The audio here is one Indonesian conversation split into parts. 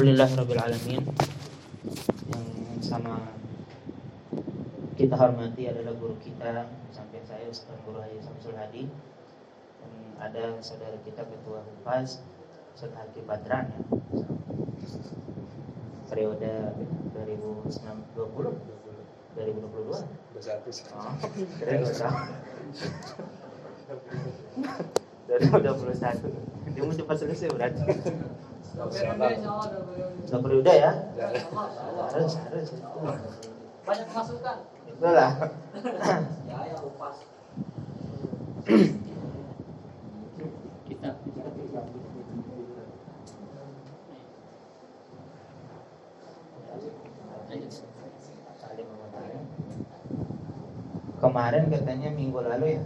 Alhamdulillahirrabbilalamin Yang sama kita hormati adalah guru kita Sampai saya Ustaz Guru Haji Samsul Hadi. Dan ada saudara kita Ketua Hupas Ustaz Hakim Badran ya. Periode 2020 2022 Oh, keren Dari 2021 Dia mau cepat selesai berarti Sudah periode ya? Harus, harus. Banyak masukan. Itulah. Ya, ya upas. Kita Kemarin katanya minggu lalu ya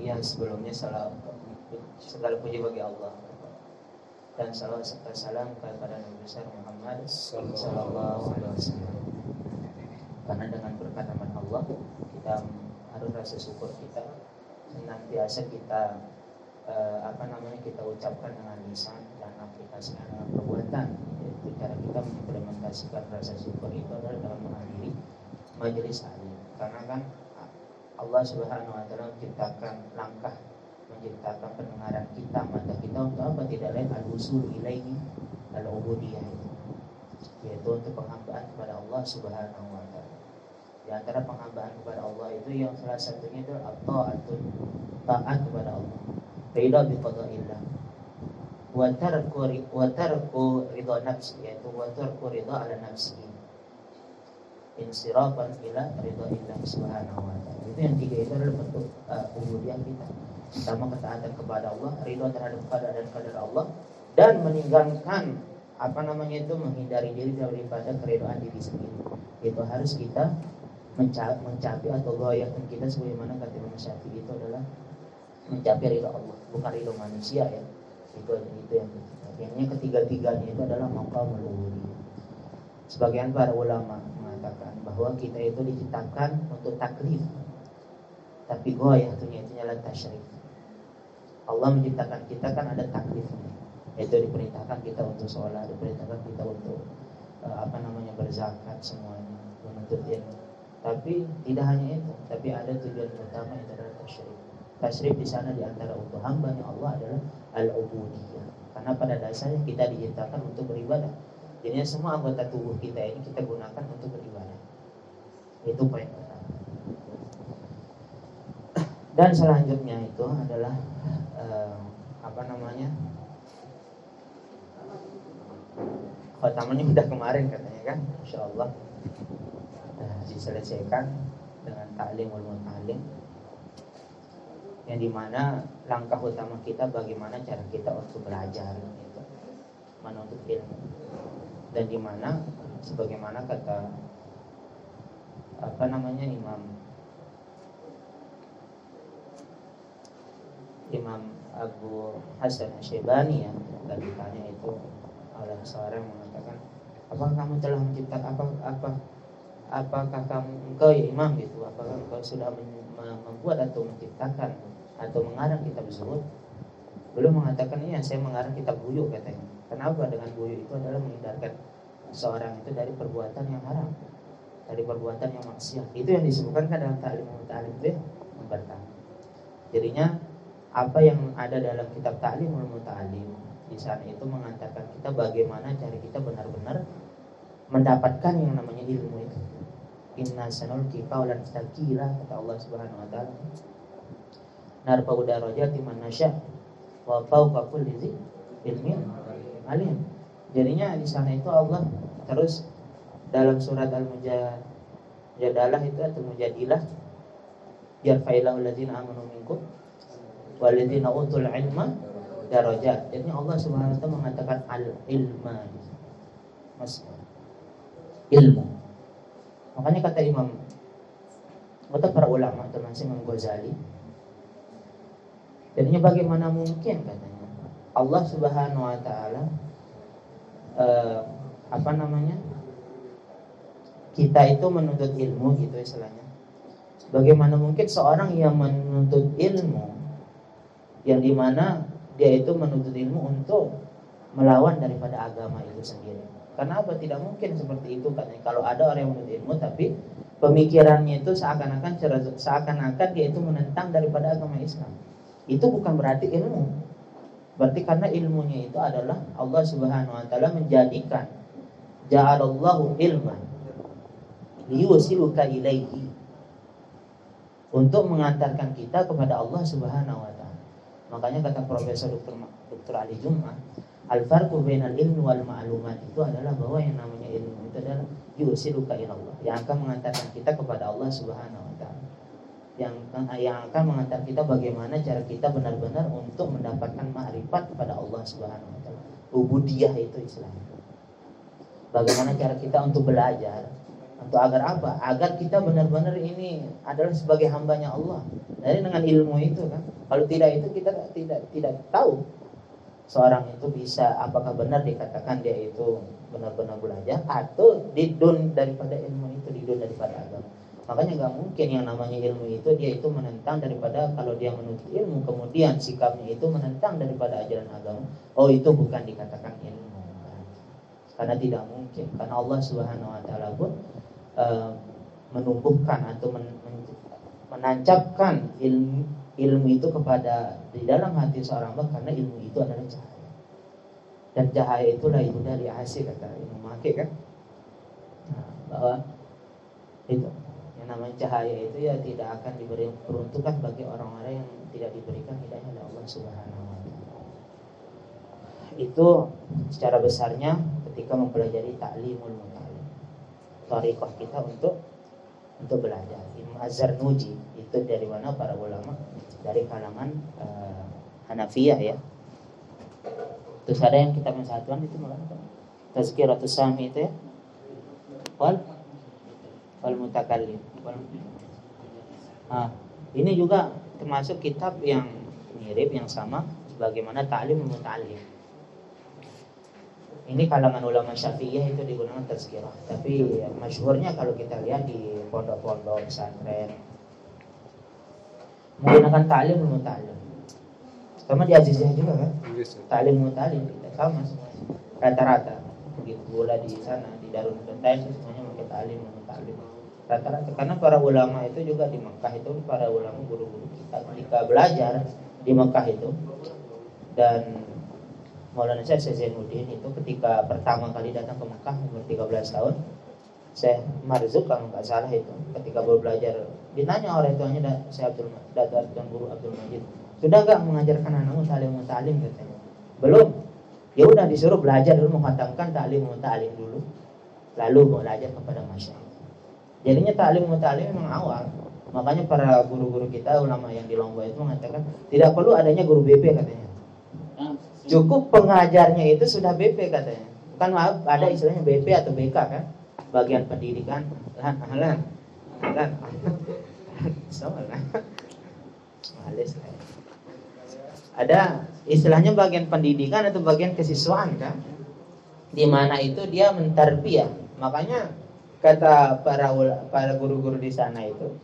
Yang sebelumnya salah Segala puji bagi Allah Dan salam serta salam kepada Nabi besar Muhammad Sallallahu Alaihi Wasallam. Karena dengan berkat aman Allah Kita harus rasa syukur kita Senantiasa kita eh, Apa namanya kita ucapkan dengan lisan Dan aplikasikan dengan perbuatan. Yaitu cara kita mengimplementasikan rasa syukur itu adalah dalam menghadiri majelis alim. Karena kan Allah Subhanahu wa taala menciptakan langkah menciptakan pendengaran kita mata kita untuk apa? Tidak lain al-usul ilaihi al-ubudiyah. Itu yaitu untuk penghambaan kepada Allah Subhanahu wa taala. Di antara penghambaan kepada Allah itu yang salah satunya itu at-ta'atun taat kepada Allah. Ridha bi qada'illah wa tarku wa tarku ridha nafsi yaitu wa tarku ridha ala nafsi. Insirafan ila ridha illah subhanahu wa ta'ala. Itu yang tiga itu adalah bentuk uh, kita pertama ketaatan kepada Allah ridha terhadap keadaan dan kadar Allah dan meninggalkan apa namanya itu menghindari diri daripada keridhaan diri sendiri. Itu harus kita mencapai, mencapai atau goyahkan kita sebagaimana kata Imam Syafi'i itu adalah mencapai ridha Allah bukan ridha manusia ya. Itu itu yang yang ketiga-tiganya itu adalah maqamul ubudiyah sebagian para ulama mengatakan bahwa kita itu diciptakan untuk taklif. Tapi goyah itu adalah tasyrif Allah menciptakan kita kan ada taklifnya yaitu diperintahkan kita untuk sholat diperintahkan kita untuk uh, apa namanya berzakat semuanya menuntut ilmu. Tapi tidak hanya itu tapi ada tujuan utama itu adalah tasyrif tasyrif di sana di antara untuk hambanya Allah adalah al-ubudiyah. Karena pada dasarnya kita diciptakan untuk beribadah. Jadi semua anggota tubuh kita ini kita gunakan untuk beribadah. Itu poin pertama. Dan selanjutnya itu adalah eh, apa namanya? Khotamanya udah kemarin katanya kan, Insya Allah nah, diselesaikan dengan taklim ulum taklim yang di mana langkah utama kita bagaimana cara kita untuk belajar gitu, menuntut ilmu. Dan di mana sebagaimana kata apa namanya Imam Imam Abu Hasan Asyibani ya dan ditanya itu oleh seorang yang mengatakan apakah kamu telah menciptakan apa apa apakah kamu engkau ya imam gitu apakah engkau sudah membuat atau menciptakan atau mengarang kitab zuhud belum mengatakan iya saya mengarang kitab buyuk katanya Kenapa dengan buyu itu adalah menghindarkan seorang itu dari perbuatan yang haram, dari perbuatan yang maksiat. Itu yang disebutkan kan dalam ta'lim ta'lim itu yang pertama. Jadinya apa yang ada dalam kitab ta'lim ta'lim di sana itu mengantarkan kita bagaimana cara kita benar-benar mendapatkan yang namanya ilmu itu. Inna sanul qawlan sakila kata Allah Subhanahu wa taala. Narfa'u darajati man nasya wa fawqa kulli ilmin alim. Jadinya di sana itu Allah terus dalam surat Al-Mujadalah itu atau Mujadilah yarfa'illahu alladzina amanu minkum walladzina utul ilma darajat. Jadi Allah Subhanahu wa taala mengatakan al-ilma. Mas ilmu. Makanya kata Imam kata para ulama termasuk Imam Ghazali Jadinya bagaimana mungkin katanya Allah Subhanahu wa taala eh, apa namanya? Kita itu menuntut ilmu gitu istilahnya. Bagaimana mungkin seorang yang menuntut ilmu yang di mana dia itu menuntut ilmu untuk melawan daripada agama itu sendiri. Karena apa? Tidak mungkin seperti itu katanya. Kalau ada orang yang menuntut ilmu tapi pemikirannya itu seakan-akan seakan-akan dia itu menentang daripada agama Islam. Itu bukan berarti ilmu. Berarti karena ilmunya itu adalah Allah Subhanahu wa taala menjadikan ja'alallahu ilman liyusiluka ilaihi untuk mengantarkan kita kepada Allah Subhanahu wa taala. Makanya kata Profesor Dr. Dr. Ali Jum'ah, al farqu bainal ilmi wal ma'lumat itu adalah bahwa yang namanya ilmu itu adalah yusiluka Allah, yang akan mengantarkan kita kepada Allah Subhanahu wa taala. Yang yang akan mengantar kita bagaimana cara kita benar-benar untuk mendapatkan ma'rifat kepada Allah Subhanahu wa taala. Ubudiyah itu Islam. Bagaimana cara kita untuk belajar untuk agar apa? Agar kita benar-benar ini adalah sebagai hambanya Allah. Dari dengan ilmu itu kan. Kalau tidak itu kita tidak tidak tahu seorang itu bisa apakah benar dikatakan dia itu benar-benar belajar atau didun daripada ilmu itu didun daripada agama. Makanya nggak mungkin yang namanya ilmu itu dia itu menentang daripada kalau dia menuntut ilmu kemudian sikapnya itu menentang daripada ajaran agama. Oh itu bukan dikatakan ilmu. Karena tidak mungkin. Karena Allah Subhanahu Wa Taala pun uh, menumbuhkan atau men, menancapkan ilmu ilmu itu kepada di dalam hati seorang hamba karena ilmu itu adalah cahaya dan cahaya itulah itu dari hasil kata Imam Maki kan nah, bahwa itu yang namanya cahaya itu ya tidak akan diberi peruntukan bagi orang-orang yang tidak diberikan hidayah oleh Allah Subhanahu wa taala. Itu secara besarnya ketika mempelajari taklimul mutalim. Tariqah kita untuk untuk belajar. Imam Azhar Nuji itu dari mana para ulama dari kalangan uh, Hanafiyah ya. Terus ada yang yang satuan itu malah Tazkiratus Sami itu ya. Wal wal mutakallim. Wal, ah, ini juga termasuk kitab yang mirip yang sama sebagaimana ta'lim muta'allim. Ini kalangan ulama Syafi'iyah itu digunakan tazkirah. Tapi masyhurnya kalau kita lihat di pondok-pondok pesantren menggunakan ta'lim muta'allim. Sama di Azizah juga kan? Ta'lim muta'allim sama semuanya. Rata-rata begitu pula di sana di Darul Benteng semuanya pakai ta'lim muta'allim. Rata-rata karena para ulama itu juga di Mekah itu para ulama guru-guru kita ketika belajar di Mekah itu dan Maulana saya Zainuddin itu ketika pertama kali datang ke Mekah umur 13 tahun saya Marzuk kalau nggak salah itu ketika baru belajar ditanya oleh dan saya Abdul dan guru Abdul Majid sudah nggak mengajarkan anakmu talim talim? katanya. Belum. Ya udah disuruh belajar dulu menghatamkan talim talim dulu lalu belajar kepada masyarakat. Jadinya talim talim memang awal. Makanya para guru-guru kita ulama yang di Lombok itu mengatakan tidak perlu adanya guru BP katanya cukup pengajarnya itu sudah BP katanya. Kan ada istilahnya BP atau BK kan? Bagian pendidikan. Lan lan lan ada istilahnya bagian pendidikan atau bagian kesiswaan kan? Di mana itu dia mentarbiah. Makanya kata para para guru-guru di sana itu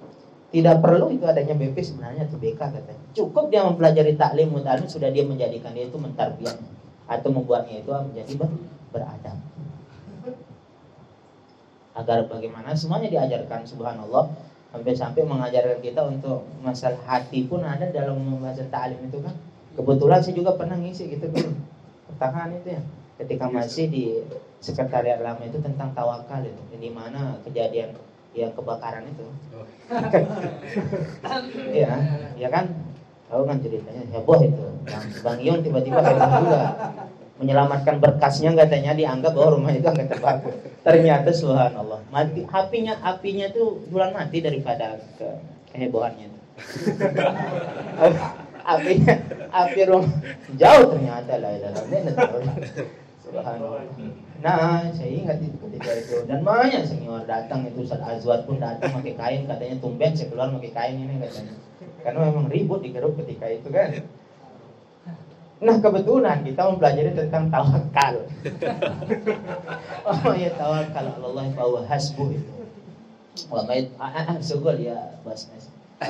tidak perlu itu adanya BP sebenarnya atau BK katanya. Cukup dia mempelajari taklim mutalim sudah dia menjadikan dia itu mentarbiah atau membuatnya itu menjadi ber, beradab. Agar bagaimana semuanya diajarkan subhanallah sampai-sampai mengajarkan kita untuk masalah hati pun ada dalam membaca ta'lim itu kan. Kebetulan saya juga pernah ngisi gitu dulu pertengahan itu ya ketika masih di sekretariat lama itu tentang tawakal itu di mana kejadian yang kebakaran itu. Ya ya kan? Tahu kan ceritanya? Heboh itu. Bang Ion tiba-tiba heboh juga menyelamatkan berkasnya katanya dianggap bahwa rumah itu akan terbakar. Ternyata subhanallah, mati apinya apinya tuh bulan mati daripada ke kehebohannya. apinya api rumah jauh ternyata lah Subhanallah. Nah, saya ingat itu ketika itu dan banyak senior datang itu Ustaz Azwar pun datang pakai kain katanya tumben saya keluar pakai kain ini katanya. Karena memang ribut di grup ketika itu kan. Nah kebetulan kita mempelajari tentang tawakal. oh ya tawakal Allah bahwa hasbu itu. Wa maid ah, ah sugul ya bos.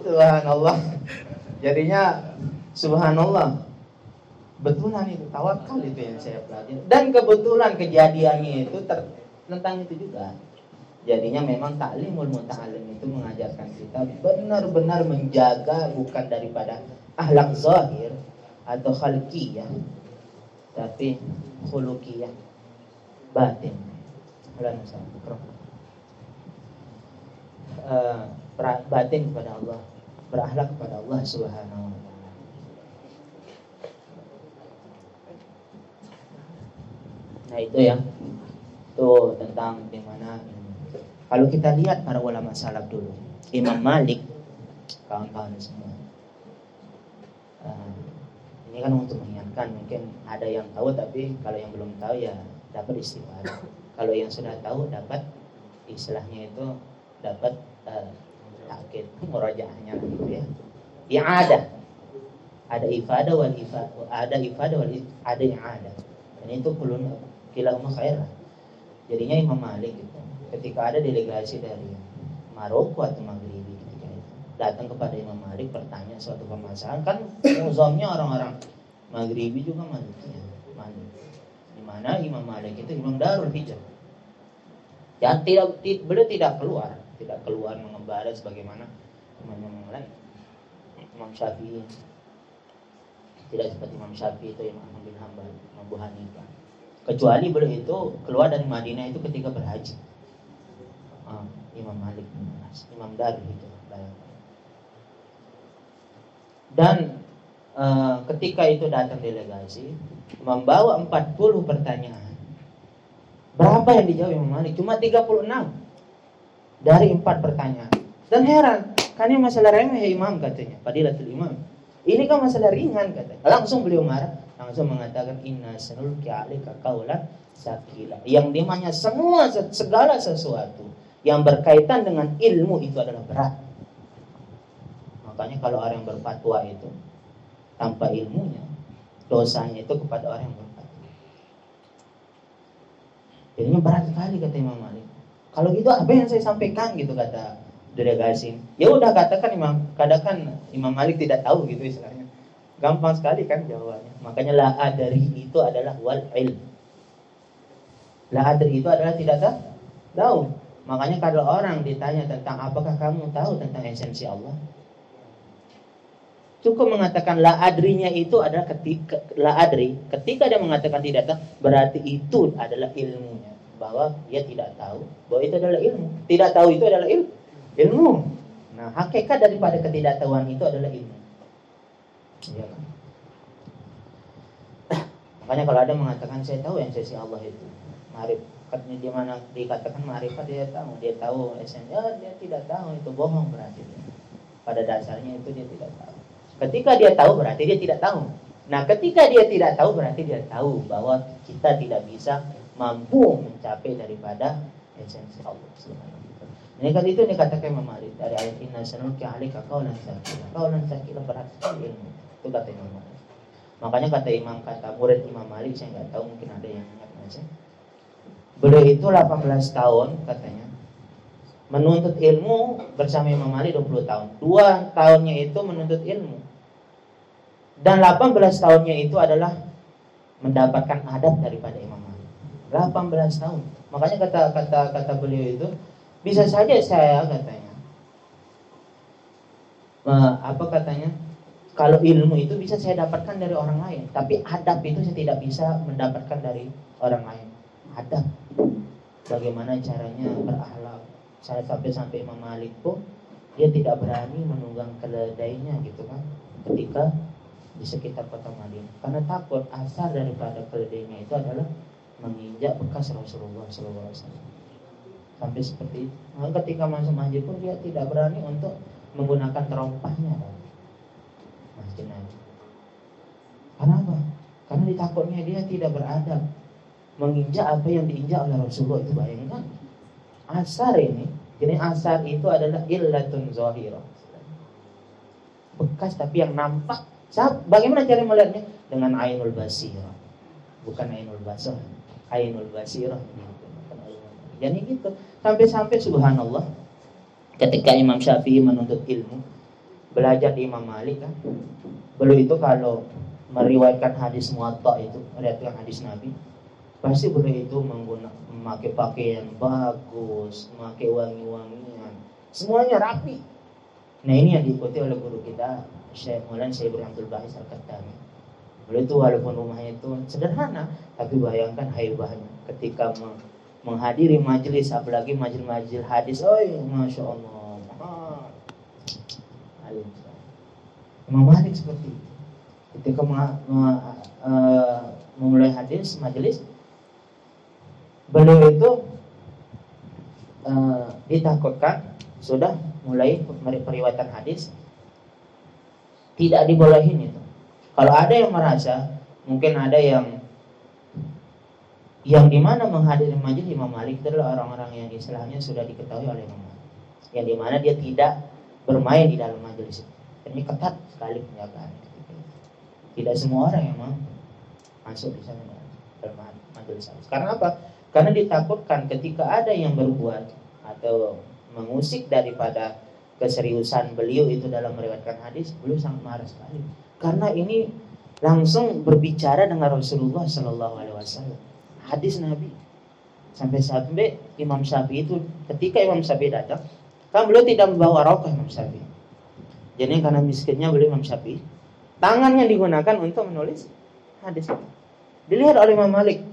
subhanallah. Jadinya subhanallah. Betulan itu tawakal itu yang saya pelajari. Dan kebetulan kejadiannya itu ter, tentang itu juga. Jadinya memang taklimul muta'alim itu mengajarkan kita benar-benar menjaga bukan daripada ahlak zahir atau khalqiyah tapi khuluqiyah batin. Uh, batin kepada Allah, berakhlak kepada Allah Subhanahu wa taala. Nah, itu ya. Itu tentang di mana kalau kita lihat para ulama salaf dulu, Imam Malik, kawan-kawan semua. Uh, ini kan untuk mengingatkan, mungkin ada yang tahu tapi kalau yang belum tahu ya dapat istighfar. Kalau yang sudah tahu dapat istilahnya itu dapat uh, takkid murajaahnya gitu ya. Yang ada ada ifadah wal ifadah ada ifadah wal ada yang ada dan itu kulun kilahuma khair jadinya Imam Malik gitu. Ketika ada delegasi dari Maroko atau Maghribi ketika itu datang kepada Imam Malik bertanya suatu permasalahan. Kan muzamnya orang-orang Maghribi juga Malik. Ya mana Imam Malik itu? Imam Darul Hijrah dan tidak beliau tidak keluar. Tidak keluar mengembara sebagaimana imam-imam lain. Imam Syafi'i. Tidak seperti Imam Syafi'i itu Imam bin Hambal Imam Hanifah kecuali beliau itu keluar dari Madinah itu ketika berhaji. Uh, Imam Malik Imam Dari itu dan uh, ketika itu datang delegasi membawa 40 pertanyaan. Berapa yang dijawab Imam Malik? Cuma 36 dari empat pertanyaan. Dan heran kan ini masalah remeh ya imam katanya. Padilatul imam. Ini kan masalah ringan katanya. Langsung beliau marah langsung mengatakan inna sanulki alika kaulan sakila yang dimanya semua segala sesuatu yang berkaitan dengan ilmu itu adalah berat. Makanya kalau orang yang berfatwa itu tanpa ilmunya, dosanya itu kepada orang yang berfatwa. Jadinya berat sekali kata Imam Malik. Kalau gitu apa yang saya sampaikan gitu kata delegasi. Ya udah katakan Imam, katakan Imam Malik tidak tahu gitu istilahnya. Gampang sekali kan jawabannya. Makanya la adari itu adalah wal ilm. La adari itu adalah tidak tahu. Makanya kalau orang ditanya tentang apakah kamu tahu tentang esensi Allah? Cukup mengatakan la adrinya itu adalah ketika la adri, ketika dia mengatakan tidak tahu, berarti itu adalah ilmunya. Bahwa dia tidak tahu, bahwa itu adalah ilmu. Tidak tahu itu adalah il, ilmu. Nah, hakikat daripada ketidaktahuan itu adalah ilmu. Ya kan? Makanya kalau ada mengatakan saya tahu yang esensi Allah itu, marif hakikatnya di mana? Dikatakan marifat dia tahu. Dia tahu esennya oh, dia tidak tahu. Itu bohong berarti pada dasarnya itu dia tidak tahu. Ketika dia tahu berarti dia tidak tahu. Nah ketika dia tidak tahu berarti dia tahu bahwa kita tidak bisa mampu mencapai daripada esensi Allah ini kan itu dikatakan Malik dari ayat inna sanulki alika kaulan sakila kaulan sakila berarti ilmu itu kata Imam Malik makanya kata Imam kata murid Imam Malik saya nggak tahu mungkin ada yang ingat aja Beliau itu 18 tahun katanya menuntut ilmu bersama Imam Ali 20 tahun. Dua tahunnya itu menuntut ilmu. Dan 18 tahunnya itu adalah mendapatkan adab daripada Imam Ali. 18 tahun. Makanya kata kata kata beliau itu bisa saja saya katanya apa katanya kalau ilmu itu bisa saya dapatkan dari orang lain tapi adab itu saya tidak bisa mendapatkan dari orang lain. Adab. Bagaimana caranya berakhlak saya sampai sampai Imam Malik pun dia tidak berani menunggang keledainya gitu kan ketika di sekitar kota Madinah. Karena takut asal daripada keledainya itu adalah menginjak bekas Rasulullah SAW sampai seperti itu. Nah, ketika masuk masjid pun dia tidak berani untuk menggunakan terompahnya. masjid Nabi karena apa? karena ditakutnya dia tidak beradab. Menginjak apa yang diinjak oleh Rasulullah itu bayangkan asar ini jadi asar itu adalah illatun zahira. Bekas tapi yang nampak. Bagaimana cara melihatnya? Dengan ainul basirah. Bukan ainul basah ainul basirah. Jadi gitu. Sampai-sampai subhanallah ketika Imam Syafi'i menuntut ilmu belajar di Imam Malik kan beliau itu kalau meriwayatkan hadis muwatta itu, meriwayatkan hadis Nabi, pasti beliau itu menggunakan memakai pakaian bagus, memakai wangi-wangian, semuanya rapi. Nah ini yang diikuti oleh guru kita Syekh Mulan Syekh Ibrahim Abdul Bahis Al-Kattami. Beliau itu walaupun rumahnya itu sederhana, tapi bayangkan haibahnya ketika menghadiri majelis, apalagi majelis-majelis hadis, oh masya Allah, alim. Imam Malik seperti itu. Ketika uh, memulai hadis majelis, beliau itu uh, ditakutkan sudah mulai periwayatan hadis tidak dibolehin itu. Kalau ada yang merasa mungkin ada yang yang di mana menghadiri majelis Imam Malik itu adalah orang-orang yang istilahnya sudah diketahui oleh Imam Malik. Yang di mana dia tidak bermain di dalam majelis. Ini ketat sekali penjagaan. Tidak semua orang yang mau masuk di sana dalam majelis. Karena apa? Karena ditakutkan ketika ada yang berbuat atau mengusik daripada keseriusan beliau itu dalam meriwayatkan hadis, beliau sangat marah sekali. Karena ini langsung berbicara dengan Rasulullah Shallallahu Alaihi Wasallam. Hadis Nabi sampai sampai Imam Syafi'i itu ketika Imam Syafi'i datang, kan beliau tidak membawa rokok Imam Syafi'i. Jadi karena miskinnya beliau Imam Syafi'i, tangannya digunakan untuk menulis hadis. Dilihat oleh Imam Malik,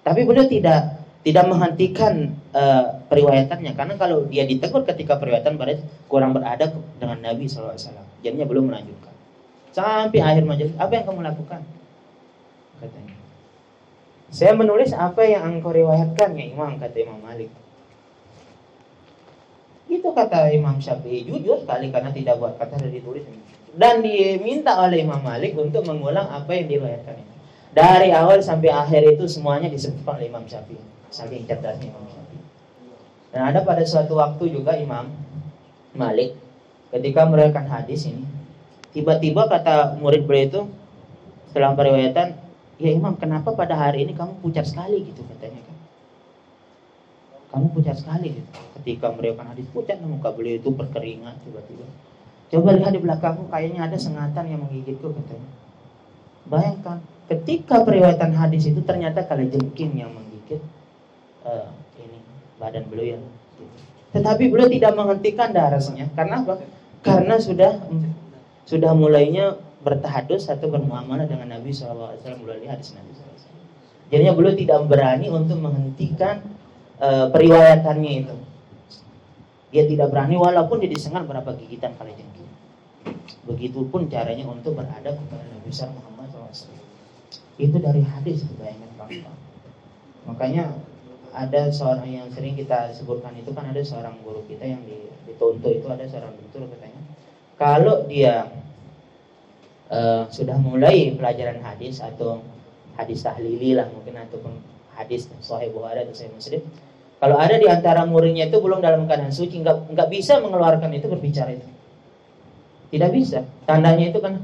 tapi beliau tidak tidak menghentikan uh, periwayatannya. Karena kalau dia ditegur ketika periwayatan berarti kurang beradab dengan Nabi SAW jadinya belum melanjutkan. Sampai akhir majelis apa yang kamu lakukan? Katanya. Saya menulis apa yang engkau riwayatkan ya Imam kata Imam Malik itu kata Imam Syafi'i jujur sekali karena tidak buat kata dari ditulis dan diminta oleh Imam Malik untuk mengulang apa yang diriwayatkan dari awal sampai akhir itu semuanya disebutkan oleh Imam Syafi'i saking cerdasnya Imam Syafi'i. Dan ada pada suatu waktu juga Imam Malik ketika meriwayatkan hadis ini, tiba-tiba kata murid beliau itu setelah periwayatan, ya Imam kenapa pada hari ini kamu pucat sekali gitu katanya? Kamu pucat sekali gitu. Ketika meriwayatkan hadis pucat muka beliau itu berkeringat tiba-tiba. Coba lihat di belakangku kayaknya ada sengatan yang menggigitku katanya. Bayangkan ketika periwayatan hadis itu ternyata kali jengking yang menggigit uh, ini badan beliau yang tetapi beliau tidak menghentikan darahnya karena apa? Karena sudah sudah mulainya bertahadus atau bermuamalah dengan Nabi SAW melalui hadis Nabi SAW. Jadinya beliau tidak berani untuk menghentikan uh, periwayatannya itu. Dia tidak berani walaupun dia disengat berapa gigitan kali jengking. Begitupun caranya untuk beradab kepada Nabi besar Muhammad SAW. Itu dari hadis, bayangkan kawan Makanya ada seorang yang sering kita sebutkan itu kan ada seorang guru kita yang dituntut itu ada seorang dokter katanya kalau dia uh, sudah mulai pelajaran hadis atau hadis tahlili lah mungkin ataupun hadis Sahih Bukhari atau Sahih Muslim kalau ada di antara muridnya itu belum dalam keadaan suci nggak nggak bisa mengeluarkan itu berbicara itu tidak bisa tandanya itu kan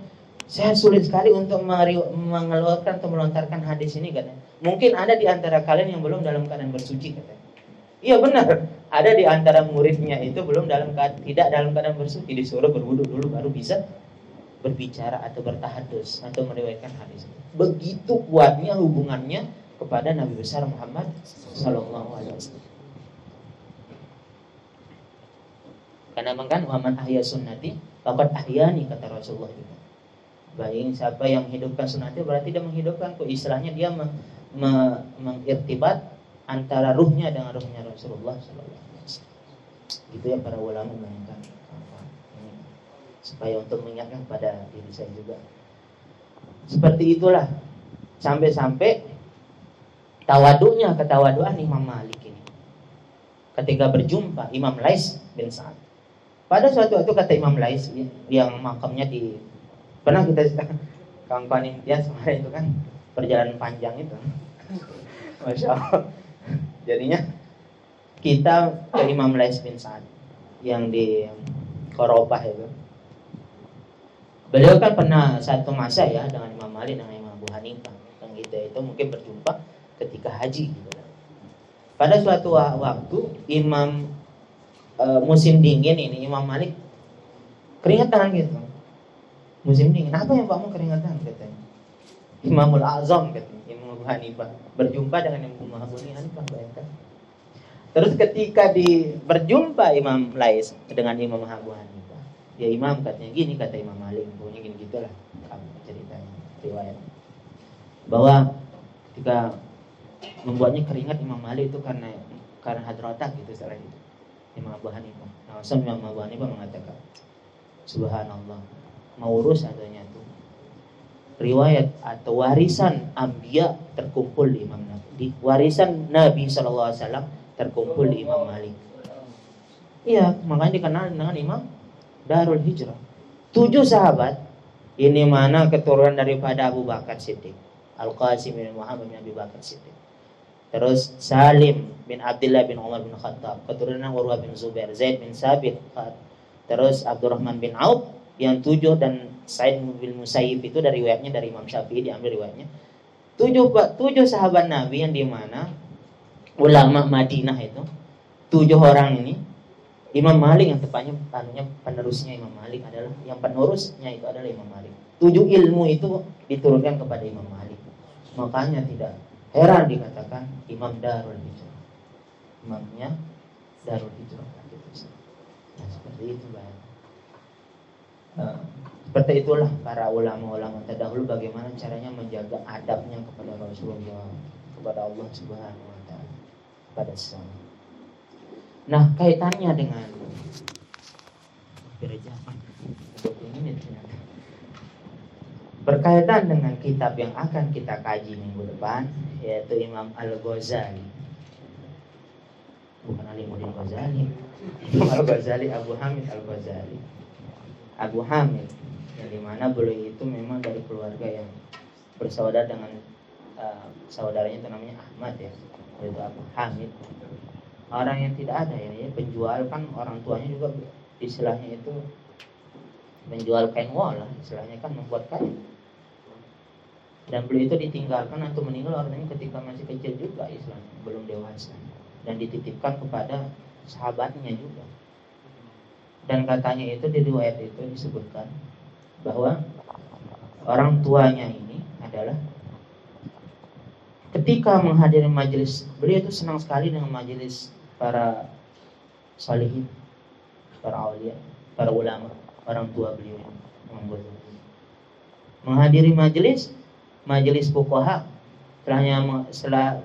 saya sulit sekali untuk mengeluarkan atau melontarkan hadis ini katanya. Mungkin ada di antara kalian yang belum dalam keadaan bersuci. Iya benar, ada di antara muridnya itu belum dalam keadaan, tidak dalam keadaan bersuci disuruh berwudu dulu baru bisa berbicara atau bertahadus atau meriwayatkan hadis. Begitu kuatnya hubungannya kepada Nabi besar Muhammad Sallallahu Alaihi Wasallam. Karena memang kan Muhammad ahya sunnati, fakat ahyani kata Rasulullah juga. Baik, siapa yang menghidupkan sunnah itu berarti dia menghidupkan kok istilahnya dia me, me, mengirtibat antara ruhnya dengan ruhnya Rasulullah SAW. Gitu ya para ulama mengatakan supaya untuk mengingatkan pada diri saya juga. Seperti itulah sampai-sampai tawadunya ketawaduan Imam Malik ini. Ketika berjumpa Imam Lais bin Sa'ad. Pada suatu waktu kata Imam Lais yang makamnya di pernah kita kawan-kawan imtiaz kemarin itu kan perjalanan panjang itu masya Allah jadinya kita ke Imam Lais bin Sa'ad yang di Korobah itu beliau kan pernah satu masa ya dengan Imam Malik dengan Imam Abu Hanifah yang kita itu mungkin berjumpa ketika haji. Pada suatu waktu Imam e, musim dingin ini Imam Malik keringetan gitu. Musim dingin. Apa yang kamu keringatan katanya? Imamul Azam katanya. Imam Abu Hanifah. Berjumpa dengan Imam Abu Hanifah bayangkan. Terus ketika di berjumpa Imam Lais dengan Imam Abu Hanifah ya Imam katanya gini kata Imam Malik punya gini gitulah ceritanya riwayat. Bahwa ketika membuatnya keringat Imam Malik itu karena karena hadrotak gitu setelah itu Imam Abu Hanifah nah Imam Abu Hanifah mengatakan Subhanallah mau urus adanya tuh riwayat atau warisan ambia terkumpul di Imam Nabi. Di warisan Nabi Shallallahu Alaihi Wasallam terkumpul di Imam Malik. Iya, makanya dikenal dengan Imam Darul Hijrah. Tujuh sahabat ini mana keturunan daripada Abu Bakar Siddiq, Al Qasim bin Muhammad bin Abu Bakar Siddiq. Terus Salim bin Abdullah bin Umar bin Khattab, keturunan Urwah bin Zubair, Zaid bin Sabit, terus Abdurrahman bin Auf, yang tujuh dan Said bin Musayyib itu dari riwayatnya dari Imam Syafi'i diambil riwayatnya. Tujuh tujuh sahabat Nabi yang di mana? Ulama Madinah itu tujuh orang ini Imam Malik yang tepatnya panunya penerusnya Imam Malik adalah yang penerusnya itu adalah Imam Malik. Tujuh ilmu itu diturunkan kepada Imam Malik. Makanya tidak heran dikatakan Imam Darul Hijrah. Imamnya Darul Hijrah nah, seperti itu Pak nah, seperti itulah para ulama-ulama terdahulu bagaimana caranya menjaga adabnya kepada Rasulullah, kepada Allah Subhanahu wa taala, kepada sesama. Nah, kaitannya dengan Berkaitan dengan kitab yang akan kita kaji minggu depan yaitu Imam Al-Ghazali. Bukan Ali Mudin Ghazali. Al-Ghazali Abu Hamid Al-Ghazali. Abu Hamid yang di mana beliau itu memang dari keluarga yang bersaudara dengan uh, saudaranya itu namanya Ahmad ya yaitu Abu Hamid orang yang tidak ada ya, penjual kan orang tuanya juga istilahnya itu menjual kain wol lah istilahnya kan membuat kain dan beliau itu ditinggalkan atau meninggal orangnya ketika masih kecil juga istilahnya belum dewasa. Dan dititipkan kepada sahabatnya juga. Dan katanya itu di riwayat itu disebutkan bahwa orang tuanya ini adalah ketika menghadiri majelis beliau itu senang sekali dengan majelis para salihin para awliya para ulama orang tua beliau membuat menghadiri majelis majelis fuqaha setelahnya setelah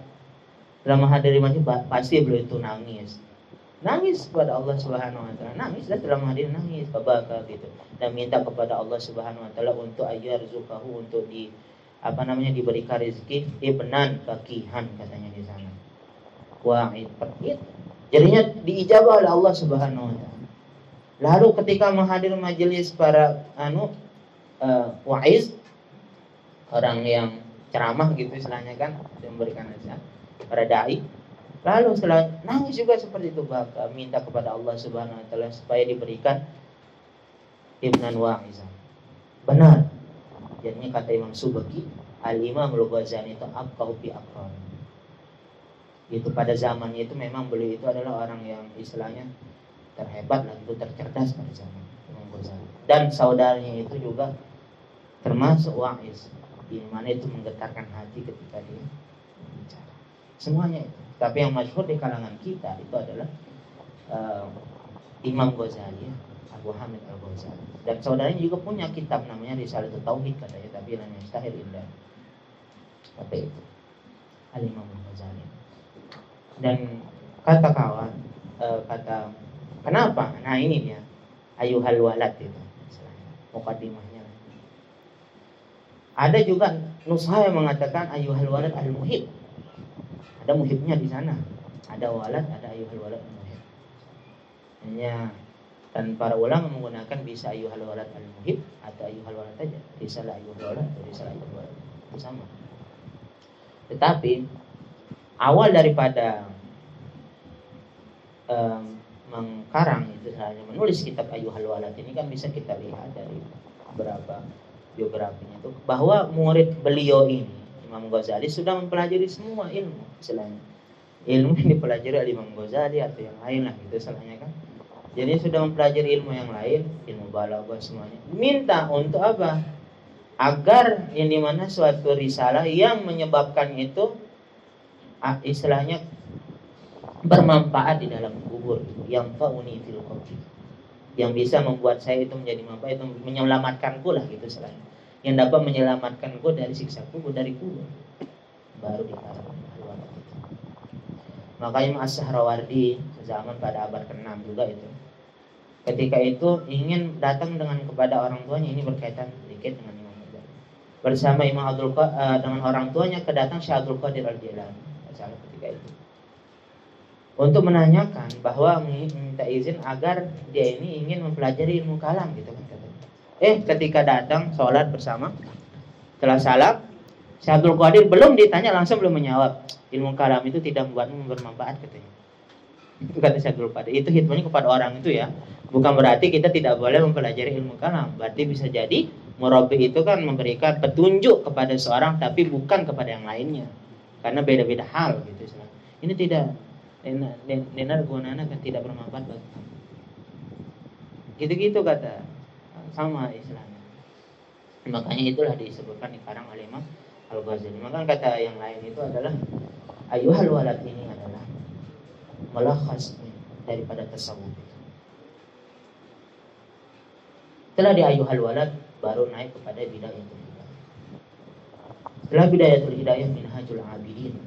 setelah menghadiri majelis pasti beliau itu nangis. Nangis kepada Allah Subhanahu wa taala. Nangis dan dalam hadir nangis. Babaka gitu. Dan minta kepada Allah Subhanahu wa taala untuk ayyarzukahu untuk di apa namanya diberikan rezeki. Ibnan fakihan katanya di sana. Wa'id itu jadinya diijabah oleh Allah Subhanahu wa taala. Lalu ketika menghadiri majelis para anu uh, wa'iz orang yang ceramah gitu istilahnya kan memberikan nasihat para dai Lalu setelah nangis juga seperti itu baka minta kepada Allah Subhanahu wa taala supaya diberikan ibnan wa'izan. Benar. Jadinya kata Imam Subaki, Al-Imam Al-Ghazali itu abqahu fi aqran. Itu pada zamannya itu memang beliau itu adalah orang yang istilahnya terhebat lah itu tercerdas pada zaman Imam Ghazali. Dan saudaranya itu juga termasuk wa'iz di mana itu menggetarkan hati ketika dia bicara. Semuanya itu. Tapi yang masyhur di kalangan kita itu adalah uh, Imam Ghazali, Abu Hamid Al Ghazali. Dan saudaranya juga punya kitab namanya Risalatul Tauhid katanya, tapi namanya Stahil Indah. Seperti itu. Al Imam Al Ghazali. Dan kata kawan, uh, kata kenapa? Nah ini dia, ayuhal walad itu. Mukadimahnya. Ada juga nusha yang mengatakan ayuhal walad al muhib ada muhibnya di sana. Ada walad, ada ayuhal walad muhib. Hanya dan para ulama menggunakan bisa ayuhal walad al muhib atau ayuhal walad saja. Risalah ayuhal walad atau risalah ayuhal walad. Itu sama. Tetapi awal daripada um, mengkarang itu hanya menulis kitab ayuhal walad ini kan bisa kita lihat dari beberapa biografinya itu bahwa murid beliau ini Imam Ghazali sudah mempelajari semua ilmu selain ilmu yang dipelajari oleh Imam Ghazali atau yang lain lah itu salahnya kan. Jadi sudah mempelajari ilmu yang lain ilmu balaghah semuanya. Minta untuk apa? Agar yang di mana suatu risalah yang menyebabkan itu ah, istilahnya bermanfaat di dalam kubur. Yang fauni fil yang bisa membuat saya itu menjadi manfaat itu menyelamatkanku lah gitu selain. Yang dapat menyelamatkanku dari siksa kubur dari kubur baru dikatakan makanya Mas Sahrawardi zaman pada abad ke-6 juga itu ketika itu ingin datang dengan kepada orang tuanya ini berkaitan sedikit dengan Imam Ghazali. Bersama Imam Abdul uh, dengan orang tuanya kedatang Syekh Abdul Qadir Al Jilani salah ketika itu untuk menanyakan bahwa minta izin agar dia ini ingin mempelajari ilmu kalam gitu kan. Eh ketika datang sholat bersama setelah salam Syekh Abdul Qadir belum ditanya langsung belum menjawab ilmu kalam itu tidak membuatmu bermanfaat katanya itu kata Abdul Qadir itu hitungnya kepada orang itu ya Bukan berarti kita tidak boleh mempelajari ilmu kalam. Berarti bisa jadi murabi itu kan memberikan petunjuk kepada seorang tapi bukan kepada yang lainnya. Karena beda-beda hal gitu. Ini tidak nenar gunana kan tidak bermanfaat bagi kamu. Gitu-gitu kata sama istilahnya. Makanya itulah disebutkan di karang oleh Imam Al-Ghazali. Maka kata yang lain itu adalah ayuhal walad ini adalah melakhas daripada tasawuf. Setelah di ayuhal walad baru naik kepada bidayatul hidayah. Setelah bidayatul hidayah minhajul abidin.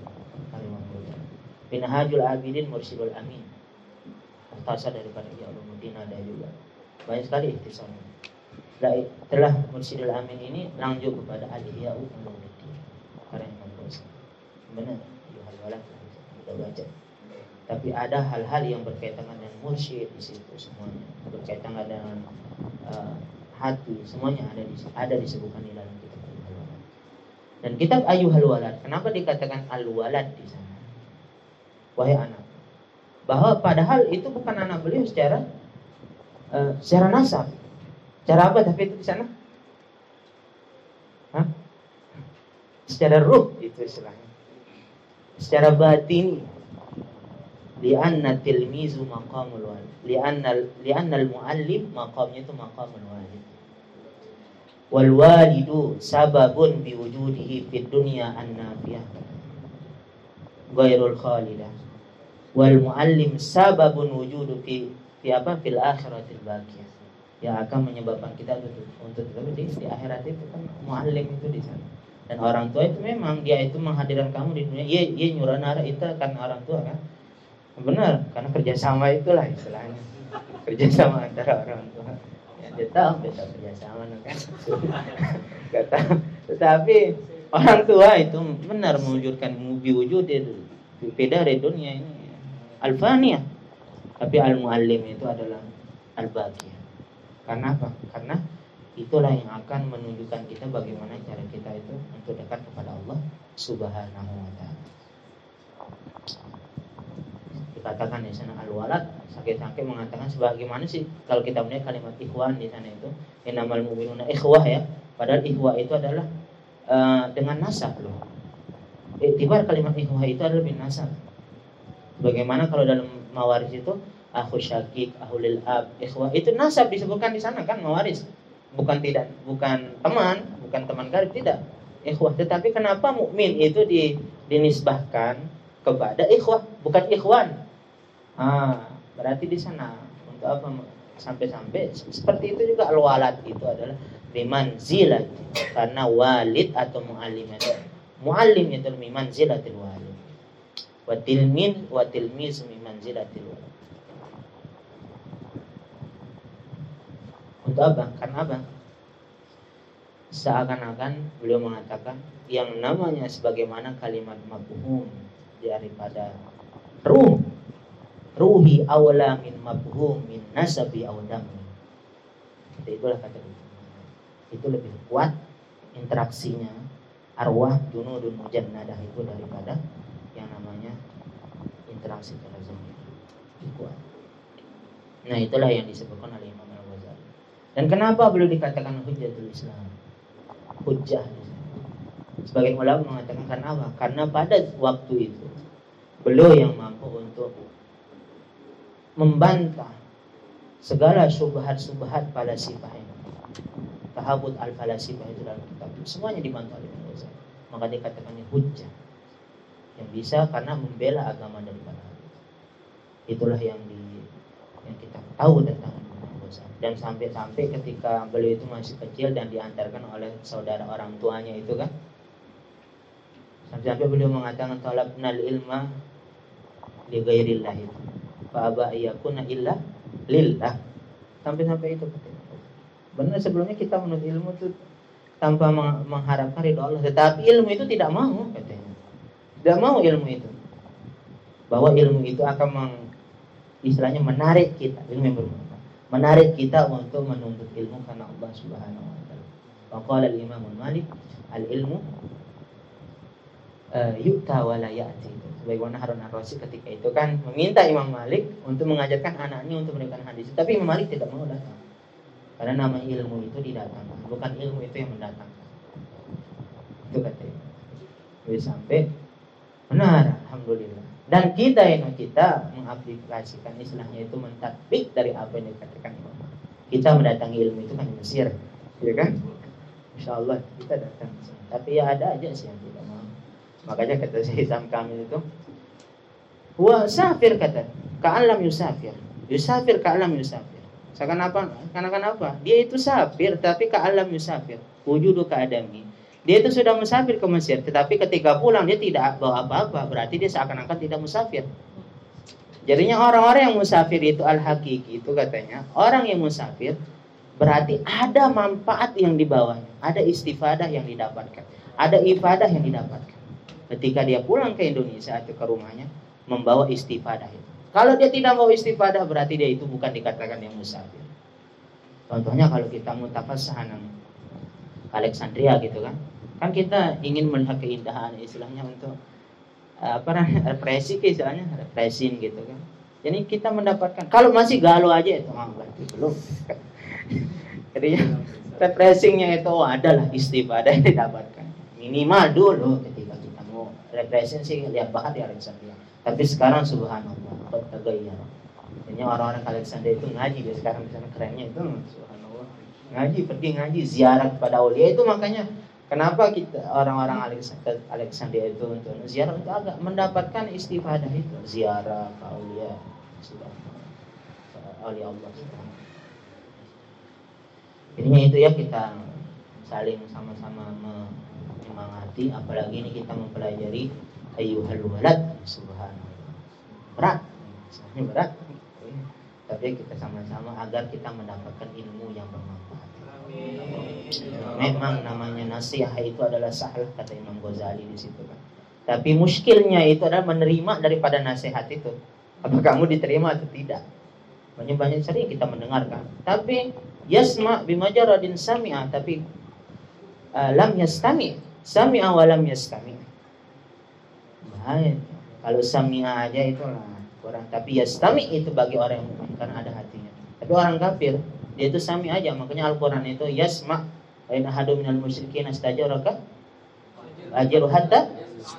Minhajul abidin mursyidul amin. Muhtasar daripada Ya Ulumuddin ada juga. Banyak sekali ikhtisarnya. Setelah mursyidul amin ini lanjut kepada alihya ulumuddin. Karena Imam Ghazali. Benar, ayuhal walad kita baca. Tapi ada hal-hal yang berkaitan dengan mursyid di situ semuanya. Berkaitan dengan uh, hati semuanya ada di ada disebutkan di dalam kitab al-walad. Dan kitab Ayuhal Walad, kenapa dikatakan al-walad di sana? Wahai anak. Bahwa padahal itu bukan anak beliau secara uh, secara nasab. Cara apa tapi itu di sana? Hah? Secara ruh itu istilahnya. Secara batin li'anna tilmizu maqamul walid li'anna li'anna al-muallim maqamnya itu maqamul walid wal walidu sababun biwujudihi fid dunya an-nafiyah ghairul khalidah wal muallim sababun wujudu fi fi apa? Fil akhiratil baqiyah. Yang akan menyebabkan kita untuk untuk di, di akhirat itu kan muallim itu di sana. Dan orang tua itu memang dia itu menghadirkan kamu di dunia. Iya iya nyuranara itu kan orang tua kan. Benar karena kerjasama itulah istilahnya. Kerjasama antara orang tua. Ya dia tahu beda kerjasama kan. Gak tahu. Tetapi orang tua itu benar mewujudkan mubi wujud beda dari dunia ini alfania tapi al muallim itu adalah al baqiyah karena apa? Karena itulah yang akan menunjukkan kita bagaimana cara kita itu untuk dekat kepada Allah Subhanahu wa taala. Dikatakan di sana al-walad sakit-sakit mengatakan sebagaimana sih kalau kita melihat kalimat ikhwan di sana itu inamal mu'minuna ikhwah ya. Padahal ikhwah itu adalah uh, dengan nasab loh. Iktibar kalimat ikhwah itu adalah bin nasab bagaimana kalau dalam mawaris itu aku syakik, ahulil ab, ikhwah itu nasab disebutkan di sana kan mawaris. Bukan tidak bukan teman bukan teman karib tidak. Ikhwah tetapi kenapa mukmin itu di, dinisbahkan kepada ikhwah bukan ikhwan? Ah, berarti di sana. Untuk apa? Sampai-sampai seperti itu juga al-walad itu adalah biman zilat karena walid atau muallim itu muallim itu biman zilatil walid wa tilmin wa tilmiz untuk apa? Karena apa? Seakan-akan beliau mengatakan yang namanya sebagaimana kalimat mabhum daripada ruh ruhi awla min mabhum min nasabi aw dami. Itulah kata itu lebih kuat interaksinya arwah junudun mujannadah itu daripada interaksi terazumi lebih kuat. Nah itulah yang disebutkan oleh Imam Al-Ghazali. Dan kenapa beliau dikatakan hujjatul Islam? Hujjah. Sebagian ulama mengatakan karena apa? Karena pada waktu itu beliau yang mampu untuk membantah segala subhat-subhat pada sifat ini. Tahabut al-Falasifah itu dalam kitab semuanya dibantu oleh Imam Ghazali. Maka dikatakannya hujjah yang bisa karena membela agama daripada itulah yang di yang kita tahu tentang dan sampai-sampai ketika beliau itu masih kecil dan diantarkan oleh saudara orang tuanya itu kan? Sampai-sampai beliau mengatakan talabnal ilma li ghairillah itu fa aba yakuna illa lillah. Sampai-sampai itu benar sebelumnya kita menuntut ilmu itu tanpa mengharapkan ridho Allah. Tetapi ilmu itu tidak mau katanya tidak mau ilmu itu bahwa ilmu itu akan meng, istilahnya menarik kita ilmu yang bermanfaat menarik kita untuk menuntut ilmu karena Allah Subhanahu wa taala. Waqala al-Imam Malik al-ilmu uh, yu'ta wa la ya'ti. Sebagaimana Harun Ar-Rasyid ketika itu kan meminta Imam Malik untuk mengajarkan anaknya untuk memberikan hadis. Tapi Imam Malik tidak mau datang. Karena nama ilmu itu didatangkan, bukan ilmu itu yang mendatangkan. Itu katanya. Sampai benar, alhamdulillah. Dan kita yang kita mengaplikasikan istilahnya itu mentatbik dari apa yang dikatakan Imam. Kita mendatangi ilmu itu kan di Mesir, ya kan? Insya Allah kita datang. Tapi ya ada aja sih yang tidak mau. Makanya kata si Hitam Kamil itu, Wa safir kata, ka'alam yusafir. Yusafir ka'alam yusafir. Seakan apa? Karena kenapa? Dia itu safir, tapi ka'alam yusafir. Wujudu ka'adami. Dia itu sudah musafir ke Mesir, tetapi ketika pulang dia tidak bawa apa-apa, berarti dia seakan-akan tidak musafir. Jadinya orang-orang yang musafir itu al-hakiki itu katanya, orang yang musafir berarti ada manfaat yang dibawanya, ada istifadah yang didapatkan, ada ibadah yang didapatkan ketika dia pulang ke Indonesia atau ke rumahnya membawa istifadah itu. Kalau dia tidak mau istifadah berarti dia itu bukan dikatakan yang musafir. Contohnya kalau kita mutafasah Alexandria gitu kan. Kan kita ingin melihat keindahan istilahnya untuk apa represi istilahnya represin gitu kan. Jadi kita mendapatkan kalau masih galau aja itu ah, belum. Jadi repressingnya itu oh, adalah istifadah yang didapatkan minimal dulu repression sih lihat banget ya Alexandria. Tapi sekarang subhanallah, kok ya. Ini orang-orang Alexandria itu ngaji dia sekarang misalnya kerennya itu subhanallah. Ngaji pergi ngaji ziarah kepada aulia itu makanya kenapa kita orang-orang Alexandria itu untuk ziarah? Untuk agak mendapatkan istifadah itu. Ziarah ke aulia aulia Allah Jadinya itu ya kita saling sama-sama menyemangati. Apalagi ini kita mempelajari ayyuhal walad. Subhanallah. Berat. Ini berat. Tapi kita sama-sama agar kita mendapatkan ilmu yang bermanfaat memang namanya nasihat itu adalah salah kata Imam Ghazali di situ kan tapi muskilnya itu adalah menerima daripada nasihat itu apa kamu diterima atau tidak banyak banyak sering kita mendengarkan tapi yasma bimajaradin sami'a tapi uh, lam yastami Sami'a walam yastami. Bahaya. Kalau sami'a aja itulah kurang. Tapi yastami itu bagi orang yang mukmin karena ada hatinya. Tapi orang kafir dia itu sami aja. Makanya Al-Qur'an itu yasma wa in ahadu minal musyrikin astajaraka ajaru hatta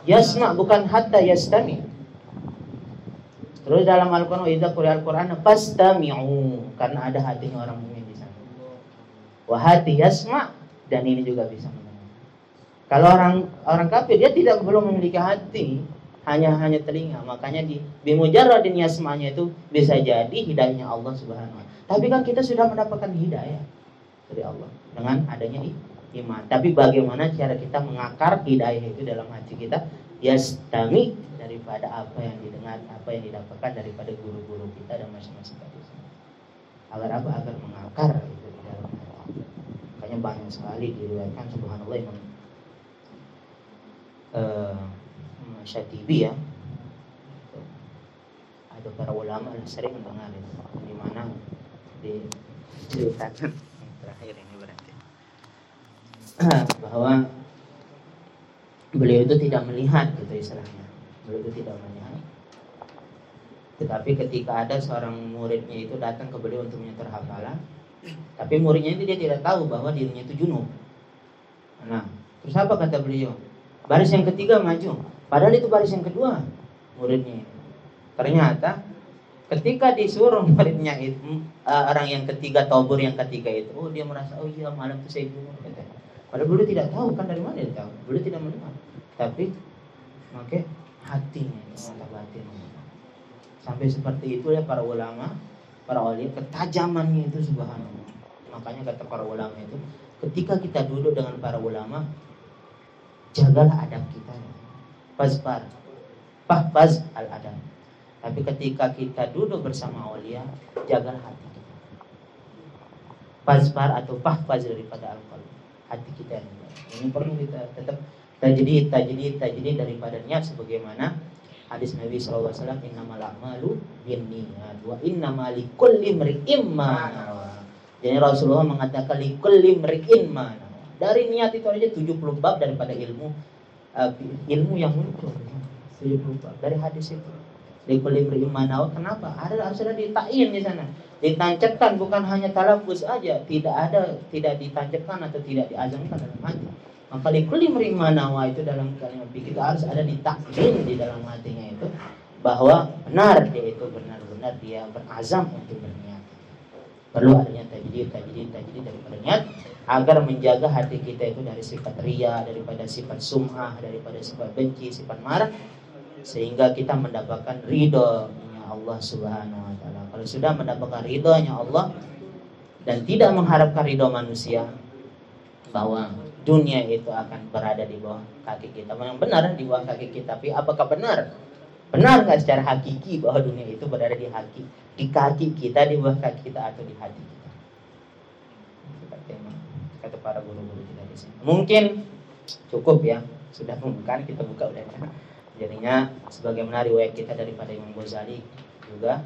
yasma bukan hatta yastami. Terus dalam Al-Qur'an idza quri'al Qur'an fastami'u karena ada hatinya orang mukmin di sana. Wa hati yasma dan ini juga bisa kalau orang orang kafir dia tidak belum memiliki hati, hanya hanya telinga. Makanya di bimujarradin yasmanya itu bisa jadi hidayahnya Allah Subhanahu wa Tapi kan kita sudah mendapatkan hidayah dari Allah dengan adanya iman. Tapi bagaimana cara kita mengakar hidayah itu dalam hati kita? Yastami daripada apa yang didengar, apa yang didapatkan daripada guru-guru kita dan masing-masing. Agar apa? Agar mengakar itu di dalam hati. Makanya banyak sekali diriwayatkan subhanallah Imam uh, Syatibi ya. Ada para ulama yang sering mendengar itu di mana? Diceritakan yang terakhir ini berarti. Bahwa beliau itu tidak melihat gitu istilahnya. Beliau itu tidak melihat. Tetapi ketika ada seorang muridnya itu datang ke beliau untuk menyetor hafalan tapi muridnya itu dia tidak tahu bahwa dirinya itu junub. Nah terus apa kata beliau? Baris yang ketiga maju. Padahal itu baris yang kedua muridnya. Ternyata ketika disuruh muridnya itu uh, orang yang ketiga tobur yang ketiga itu oh dia merasa oh iya malam itu saya bunuh katanya padahal beliau tidak tahu kan dari mana dia tahu? Beliau tidak mendengar. Tapi oke hatinya itu mata batin sampai seperti itu ya para ulama para wali ketajamannya itu subhanallah. Makanya kata para ulama itu ketika kita duduk dengan para ulama jagalah adab kita Fazfar Fahfaz al-adab. Tapi ketika kita duduk bersama aulia, jaga hati kita. Atau fahfaz daripada al Hati kita ini perlu kita tetap tajdi tajdi tajdi daripada niat sebagaimana hadis Nabi SAW innamal a'malu binniyat wa innamal likulli imri'in Jadi Rasulullah mengatakan likulli imri'in Dari niat itu aja 70 bab daripada ilmu uh, ilmu yang muncul 70 bab dari hadis itu Likuli berimanau. Kenapa? Ada sudah ditain di sana. Ditancapkan bukan hanya talafuz aja, tidak ada tidak ditancapkan atau tidak diazamkan dalam hati. Maka likuli berimanawa itu dalam kalimat kita harus ada ditakyin di dalam hatinya itu bahwa benar dia itu benar-benar dia berazam untuk berniat. Perlu adanya tajdid, tajdid, tajdid daripada niat agar menjaga hati kita itu dari sifat ria, daripada sifat sum'ah, daripada sifat benci, sifat marah sehingga kita mendapatkan ridho Allah Subhanahu wa taala. Kalau sudah mendapatkan ridhonya Allah dan tidak mengharapkan ridho manusia bahwa dunia itu akan berada di bawah kaki kita. Memang benar di bawah kaki kita, tapi apakah benar? Benar nggak secara hakiki bahwa dunia itu berada di kaki di kaki kita, di bawah kaki kita atau di hati kita? Kata para guru-guru kita di sini. Mungkin cukup ya, sudah bukan kita buka udah. Jadinya sebagaimana riwayat kita daripada Imam Ghazali juga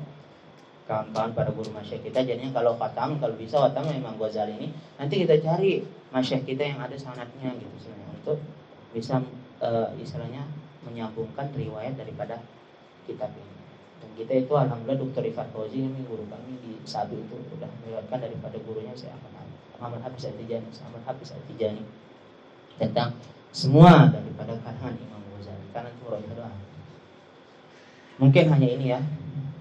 kawan-kawan pada guru masyayikh kita jadinya kalau khatam kalau bisa khatam Imam Ghazali ini nanti kita cari masyayikh kita yang ada sanatnya gitu misalnya untuk bisa uh, istilahnya menyambungkan riwayat daripada kitab ini dan kita itu alhamdulillah Dr. Ifat Fauzi ini guru kami di Sabi itu sudah meriwayatkan daripada gurunya saya Ahmad Muhammad Hafiz Al-Tijani Muhammad Hafiz Al-Tijani tentang semua daripada karangan Imam kanan surah doa. Mungkin hanya ini ya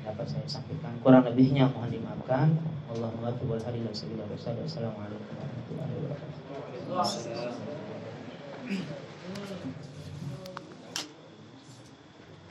dapat saya sampaikan. Kurang lebihnya mohon dimaafkan. Allahumma wal hari Assalamualaikum warahmatullahi wabarakatuh.